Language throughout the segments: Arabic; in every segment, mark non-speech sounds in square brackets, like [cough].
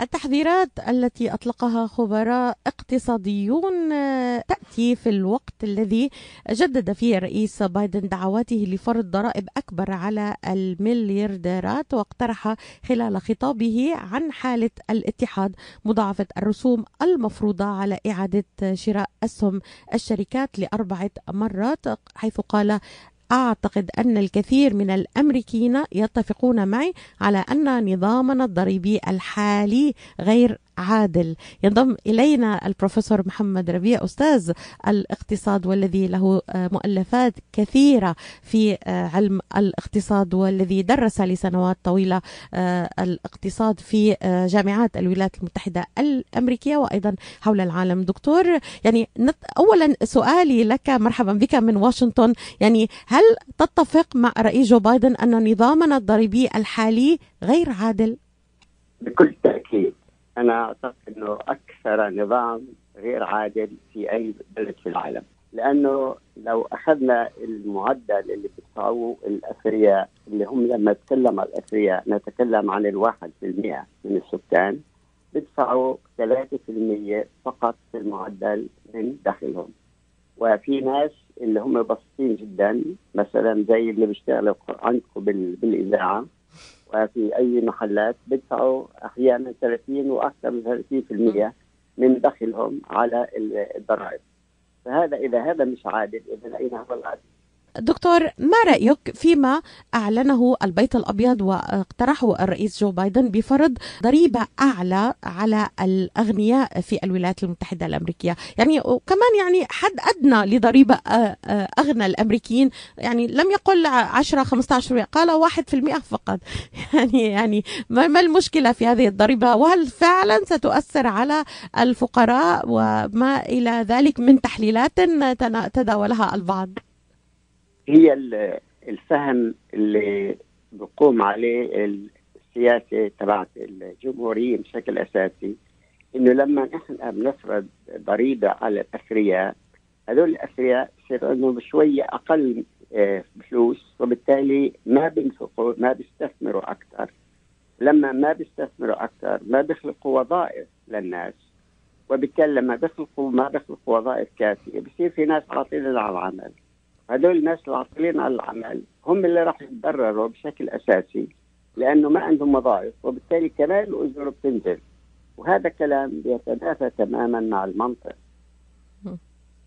التحذيرات التي أطلقها خبراء اقتصاديون آه، تأتي في الوقت الذي جدد فيه الرئيس بايدن دعواته لفرض ضرائب أكبر على المليارديرات واقترح خلال خطابه عن حالة الاتحاد مضاعفة الرسوم المفروضة على إعادة شراء اسهم الشركات لأربعة مرات حيث قال أعتقد أن الكثير من الأمريكيين يتفقون معي على أن نظامنا الضريبي الحالي غير عادل. ينضم إلينا البروفيسور محمد ربيع أستاذ الاقتصاد والذي له آه، مؤلفات كثيرة في آه، علم الاقتصاد والذي درس لسنوات طويلة آه، الاقتصاد في جامعات الولايات المتحدة الأمريكية وأيضا حول العالم. دكتور يعني أولا سؤالي لك مرحبا بك من واشنطن. يعني هل تتفق مع رئيس جو بايدن أن نظامنا الضريبي الحالي غير عادل؟ بكل تأكيد. أنا أعتقد إنه أكثر نظام غير عادل في أي بلد في العالم. لأنه لو أخذنا المعدل اللي بيدفعوه الأثرياء اللي هم لما نتكلم عن الأثرياء نتكلم عن الواحد في المئة من السكان بيدفعوا 3% فقط في المعدل من دخلهم وفي ناس اللي هم بسيطين جدا مثلا زي اللي بيشتغلوا عندكم بالإذاعة وفي أي محلات بيدفعوا أحيانا 30 وأكثر من 30% من دخلهم على الضرائب فهذا إذا هذا مش عادل إذا أين هو العادل؟ دكتور ما رأيك فيما أعلنه البيت الأبيض واقترحه الرئيس جو بايدن بفرض ضريبة أعلى على الأغنياء في الولايات المتحدة الأمريكية؟ يعني وكمان يعني حد أدنى لضريبة أغنى الأمريكيين. يعني لم يقل 10 15 قال 1% فقط. [laughs] يعني يعني ما المشكلة في هذه الضريبة؟ وهل فعلا ستؤثر على الفقراء وما إلى ذلك من تحليلات تداولها البعض؟ هي الفهم اللي بقوم عليه السياسة تبعت الجمهورية بشكل أساسي. إنه لما نحن بنفرض ضريبه على الاثرياء هذول الاثرياء بصير عندهم شوية أقل آه، فلوس وبالتالي ما بينفقوا ما بيستثمروا أكثر. لما ما بيستثمروا أكثر ما بيخلقوا وظائف للناس. وبالتالي لما بيخلقوا ما بيخلقوا وظائف كافية بصير في ناس عاطلين على العمل هدول الناس العاطلين عن العمل هم اللي راح يتضرروا بشكل أساسي لأنه ما عندهم وظائف وبالتالي كمان الاجور بتنزل. وهذا كلام بيتنافى تماما مع المنطق.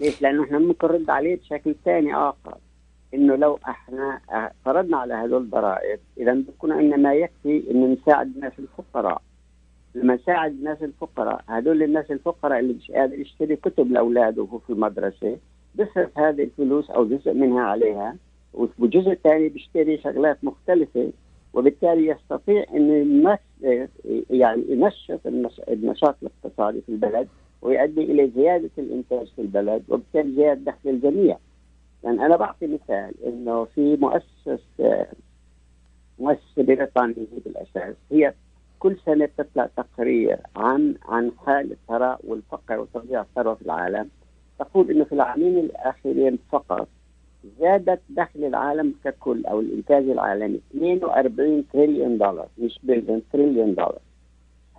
ليش؟ لأنه إحنا ممكن نرد عليه بشكل ثاني آخر. إنه لو إحنا فرضنا على هذول الضرائب اذا بكون عندنا ما يكفي إنه نساعد الناس الفقراء. لما نساعد الناس الفقراء هذول الناس الفقراء اللي مش قادر يشتري كتب لأولاده وهو في المدرسة بيصرف هذه الفلوس أو جزء منها عليها والجزء الثاني بيشتري شغلات مختلفة وبالتالي يستطيع انه يعني ينشط النشاط الاقتصادي في البلد ويؤدي إلى زيادة الإنتاج في البلد وبالتالي زيادة دخل الجميع. يعني أنا بعطي مثال إنه في مؤسس مؤسسة بريطانية بالأساس هي كل سنة بتطلع تقرير عن عن حال الثراء والفقر وتضييع الثروة في العالم تقول إنه في العامين الاخيرين فقط زادت دخل العالم ككل أو الإنتاج العالمي 42 تريليون دولار مش بليون تريليون دولار.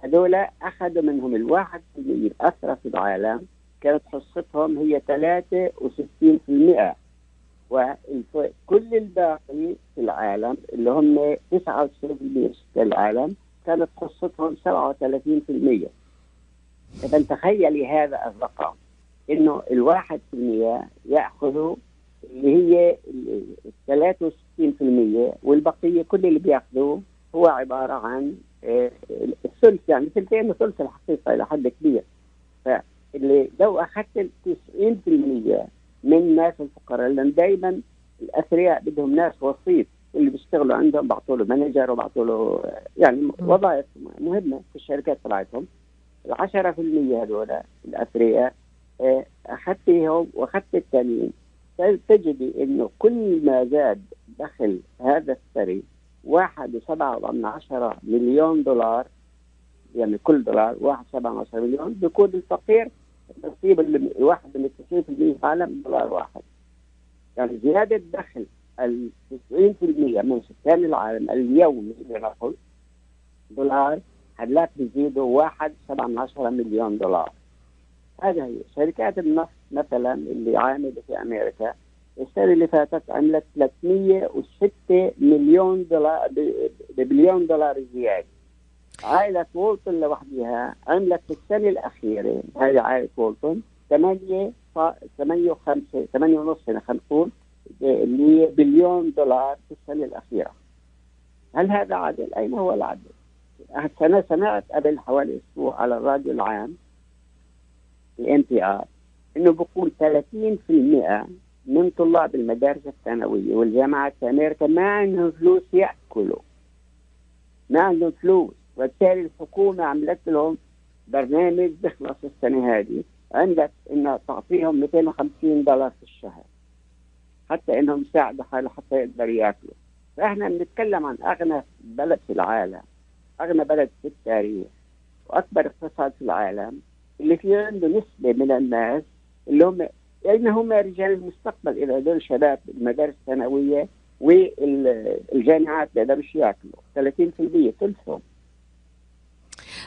هذول أخذوا منهم الواحد الاثرى في العالم كانت حصتهم هي 63% وكل الباقي في العالم اللي هم 99% في العالم كانت حصتهم 37% اذا تخيلي هذا الرقم. إنه الواحد في المية ياخذوا اللي هي ال 63% والبقية كل اللي بياخذوه هو عبارة عن آه، الثلث يعني ثلثين وثلث الحقيقة إلى حد كبير. فاللي لو أخذت 90% من الناس الفقراء لأن دائما الأثرياء بدهم ناس وسيط اللي بيشتغلوا عندهم بعطوا له مانجر وبعطوا له يعني وظائف مهمة في الشركات تبعتهم. ال 10% هذول الأثرياء اخذتهم وأخذت التانيين تجدي إنه كل ما زاد دخل هذا الثري واحد وسبعة من عشرة مليون دولار يعني كل دولار واحد سبعة من عشرة مليون بيكون الفقير نصيب الواحد من التسعين في المية في العالم دولار واحد. يعني زيادة دخل التسعين في المية من سكان العالم اليومي لنقل دولار هلاك بيزيدوا واحد سبعة من عشرة مليون دولار. هذا هي شركات النفط مثلا اللي عاملة في أمريكا السنة اللي فاتت عملت 306 مليون دولار ببليون دولار زيادة عائلة وولتون لوحدها عملت في السنة الأخيرة هذه عائلة وولتون 8 8 و5 8 ونص خلينا نقول بليون دولار في السنة الأخيرة هل هذا عدل؟ أين هو العدل؟ أنا سمعت قبل حوالي أسبوع على الراديو العام ال NPR انه بقول 30% من طلاب المدارس الثانوية والجامعات في أمريكا ما عندهم فلوس يأكلوا. ما عندهم فلوس. وبالتالي الحكومة عملت لهم برنامج بيخلص السنة هذه. عندك انها تعطيهم 250 دولار في الشهر. حتى إنهم يساعدوا حالهم حتى يقدروا ياكلوا فإحنا بنتكلم عن أغنى بلد في العالم. أغنى بلد في التاريخ. وأكبر اقتصاد في العالم. عنده نسبه من الناس اللي هم لأن هم رجال المستقبل. إذا هذول شباب المدارس الثانوية والجامعات بيقدروش ياكلوا. 30% ثلثهم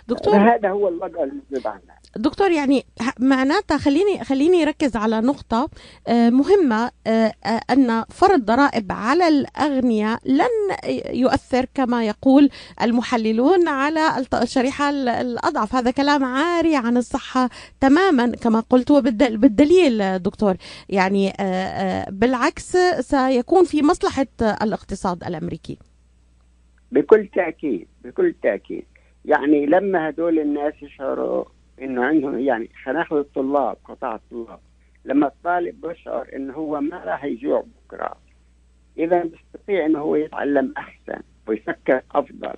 دكتور. هذا هو الوضع الموجود عندنا دكتور يعني معناتها خليني خليني اركز على نقطة آه، مهمة آه، آه، أن فرض ضرائب على الأغنياء لن يؤثر كما يقول المحللون على الشريحة الأضعف. هذا كلام عاري عن الصحة تماما كما قلت وبالدليل دكتور. يعني بالعكس سيكون في مصلحة الاقتصاد الأمريكي. بكل تأكيد بكل تأكيد. يعني لما هدول الناس يشعروا إنه عندهم يعني خلينا ناخذ الطلاب قطاع الطلاب لما الطالب بشعر إنه هو ما راح يجوع بكرة إذا بيستطيع إنه هو يتعلم أحسن ويفكر أفضل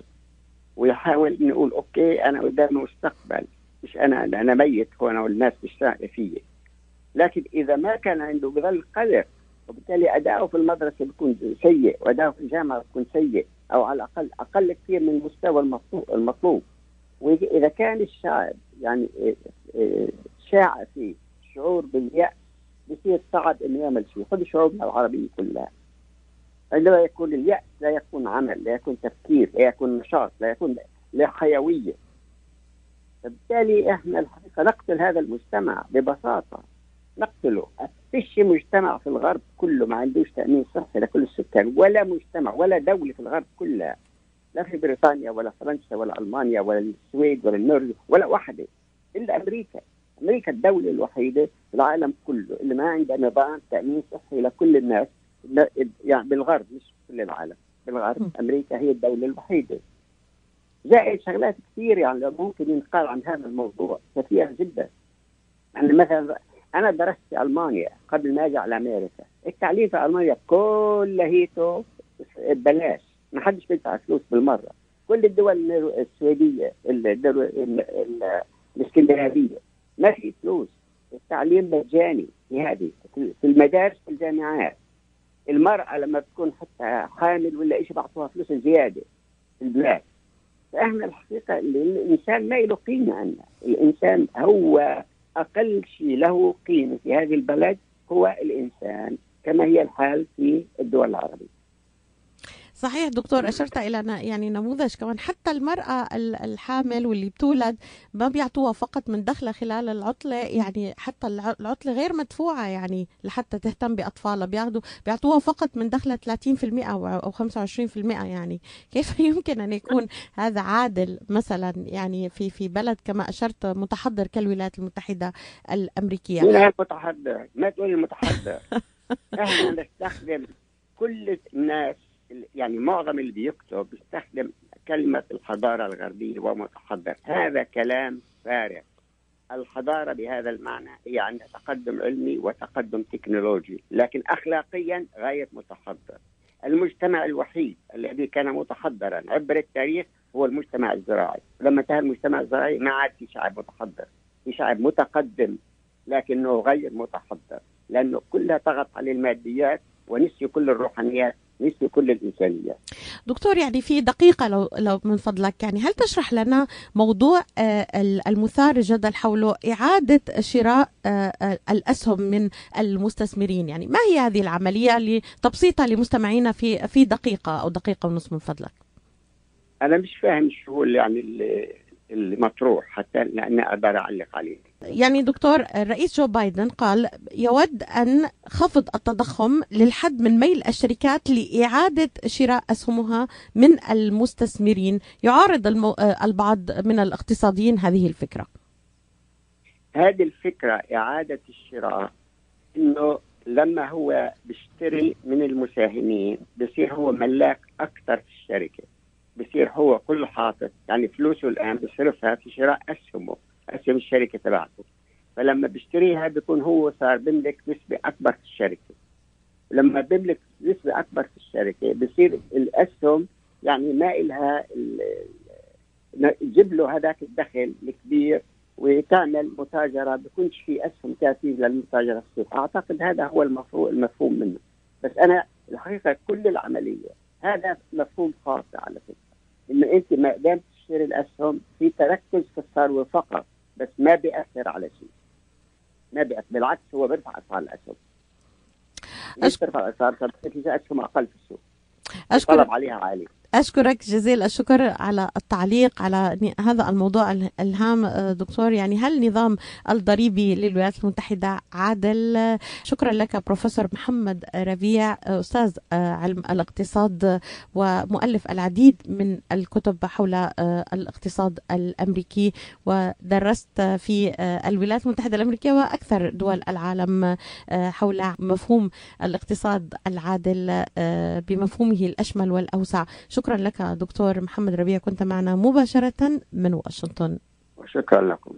ويحاول إنه يقول أوكي أنا قدامي مستقبل مش أنا أنا ميت هون والناس تشتاق فيي. لكن إذا ما كان عنده بظل قدر وبالتالي أداؤه في المدرسة بيكون سيء وأداؤه في الجامعة بيكون سيء أو على الاقل أقل كثير من المستوى المطلوب واذا كان الشعب يعني إيه، إيه، شاع فيه شعور باليأس بصير صعب إنه يعمل شيء. خذ شعوبنا العربية كلها. عندما يكون اليأس لا يكون عمل لا يكون تفكير لا يكون نشاط لا يكون لا حيوية. فبالتالي إحنا الحقيقة نقتل هذا المجتمع ببساطة. نقتله. فيش مجتمع في الغرب كله ما عندوش تأمين صحي لكل السكان ولا مجتمع ولا دولة في الغرب كلها. لا في بريطانيا ولا فرنسا ولا ألمانيا ولا السويد ولا النرويج ولا واحدة إلا أمريكا. أمريكا الدولة الوحيدة في العالم كله اللي ما عندها نظام تأمين صحي لكل الناس يعني بالغرب مش كل العالم. بالغرب أمريكا هي الدولة الوحيدة. زائد شغلات كثير يعني ممكن ينقال عن هذا الموضوع كثير جدا. يعني مثلا أنا درست في ألمانيا قبل ما أجي على أمريكا. التعليم في ألمانيا كلهيته ببلاش. ما حدش بيدفع فلوس بالمرة. كل الدول السويدية الإسكندنافية ما في فلوس. التعليم مجاني في هذه في المدارس في الجامعات. المرأة لما بتكون حتى حامل ولا شيء بعطوها فلوس زيادة في البلاد. فإحنا الحقيقة الإنسان ما له قيمة عندنا الإنسان هو أقل شيء له قيمة في هذه البلد هو الإنسان كما هي الحال في الدول العربية. صحيح دكتور أشرت إلى يعني نموذج كمان. حتى المرأة الحامل واللي بتولد ما بيعطوها فقط من دخلها خلال العطلة يعني حتى العطلة غير مدفوعة يعني لحتى تهتم بأطفالها. بياخذوا بيعطوها فقط من دخلها 30% أو 25% يعني. كيف [laughs] يمكن أن يكون هذا عادل مثلا يعني في في بلد كما أشرت متحضر كالولايات المتحدة الأمريكية؟ مين متحضر ما تقولي متحضر [laughs] إحنا نستخدم كل الناس يعني معظم اللي بيكتب بيستخدم كلمة الحضارة الغربية ومتحضر. هذا كلام فارغ. الحضارة بهذا المعنى هي عندها تقدم علمي وتقدم تكنولوجي لكن أخلاقيا غاية متحضر. المجتمع الوحيد الذي كان متحضرا عبر التاريخ هو المجتمع الزراعي. لما انتهى المجتمع الزراعي ما عاد في شعب متحضر. في شعب متقدم لكنه غير متحضر. لأنه كلها طغت عليه الماديات ونسي كل الروحانيات ليس كل الإنسانية. دكتور يعني في دقيقة لو, لو من فضلك يعني هل تشرح لنا موضوع آه، المثار الجدل حوله إعادة شراء آه، آه، الأسهم من المستثمرين؟ يعني ما هي هذه العملية لتبسيطها لمستمعينا في في دقيقة أو دقيقة ونصف من فضلك؟ أنا مش فاهم شو يعني المطروح حتى لاني أقدر أعلق عليه. يعني دكتور الرئيس جو بايدن قال يود أن خفض التضخم للحد من ميل الشركات لإعادة شراء أسهمها من المستثمرين، يعارض المو... البعض من الاقتصاديين هذه الفكرة. هذه الفكرة إعادة الشراء إنه لما هو بيشتري من المساهمين بصير هو ملاك أكثر في الشركة بصير هو كل حاطط يعني فلوسه الآن بيصرفها في شراء أسهمه أسهم الشركة تبعته. فلما بيشتريها بيكون هو صار بيملك نسبة أكبر في الشركة. لما بيملك نسبة أكبر في الشركة بصير الأسهم يعني ما إلها تجيب له هذاك الدخل الكبير وتعمل متاجرة بكونش في أسهم كافية للمتاجرة السوق، أعتقد هذا هو المفهوم المفهوم منه، بس أنا الحقيقة كل العملية هذا مفهوم خاطئ على فكرة، انه أنت ما دام تشتري الأسهم في تركز في الثروه فقط، بس ما بيأثر على شيء. ما بيأثر بالعكس هو بيرفع أسعار الأسهم. ليش بيرفع اسعار الاسهم؟ أسهم أقل في السوق. أشكر... الطلب عليها عالي. أشكرك جزيل الشكر على التعليق على هذا الموضوع الهام دكتور. يعني هل النظام الضريبي للولايات المتحدة عادل؟ شكرا لك بروفيسور محمد ربيع أستاذ علم الاقتصاد ومؤلف العديد من الكتب حول الاقتصاد الأمريكي ودرست في الولايات المتحدة الأمريكية وأكثر دول العالم حول مفهوم الاقتصاد العادل بمفهومه الأشمل والأوسع. شكرا لك دكتور محمد ربيع كنت معنا مباشرة من واشنطن. وشكرا لكم.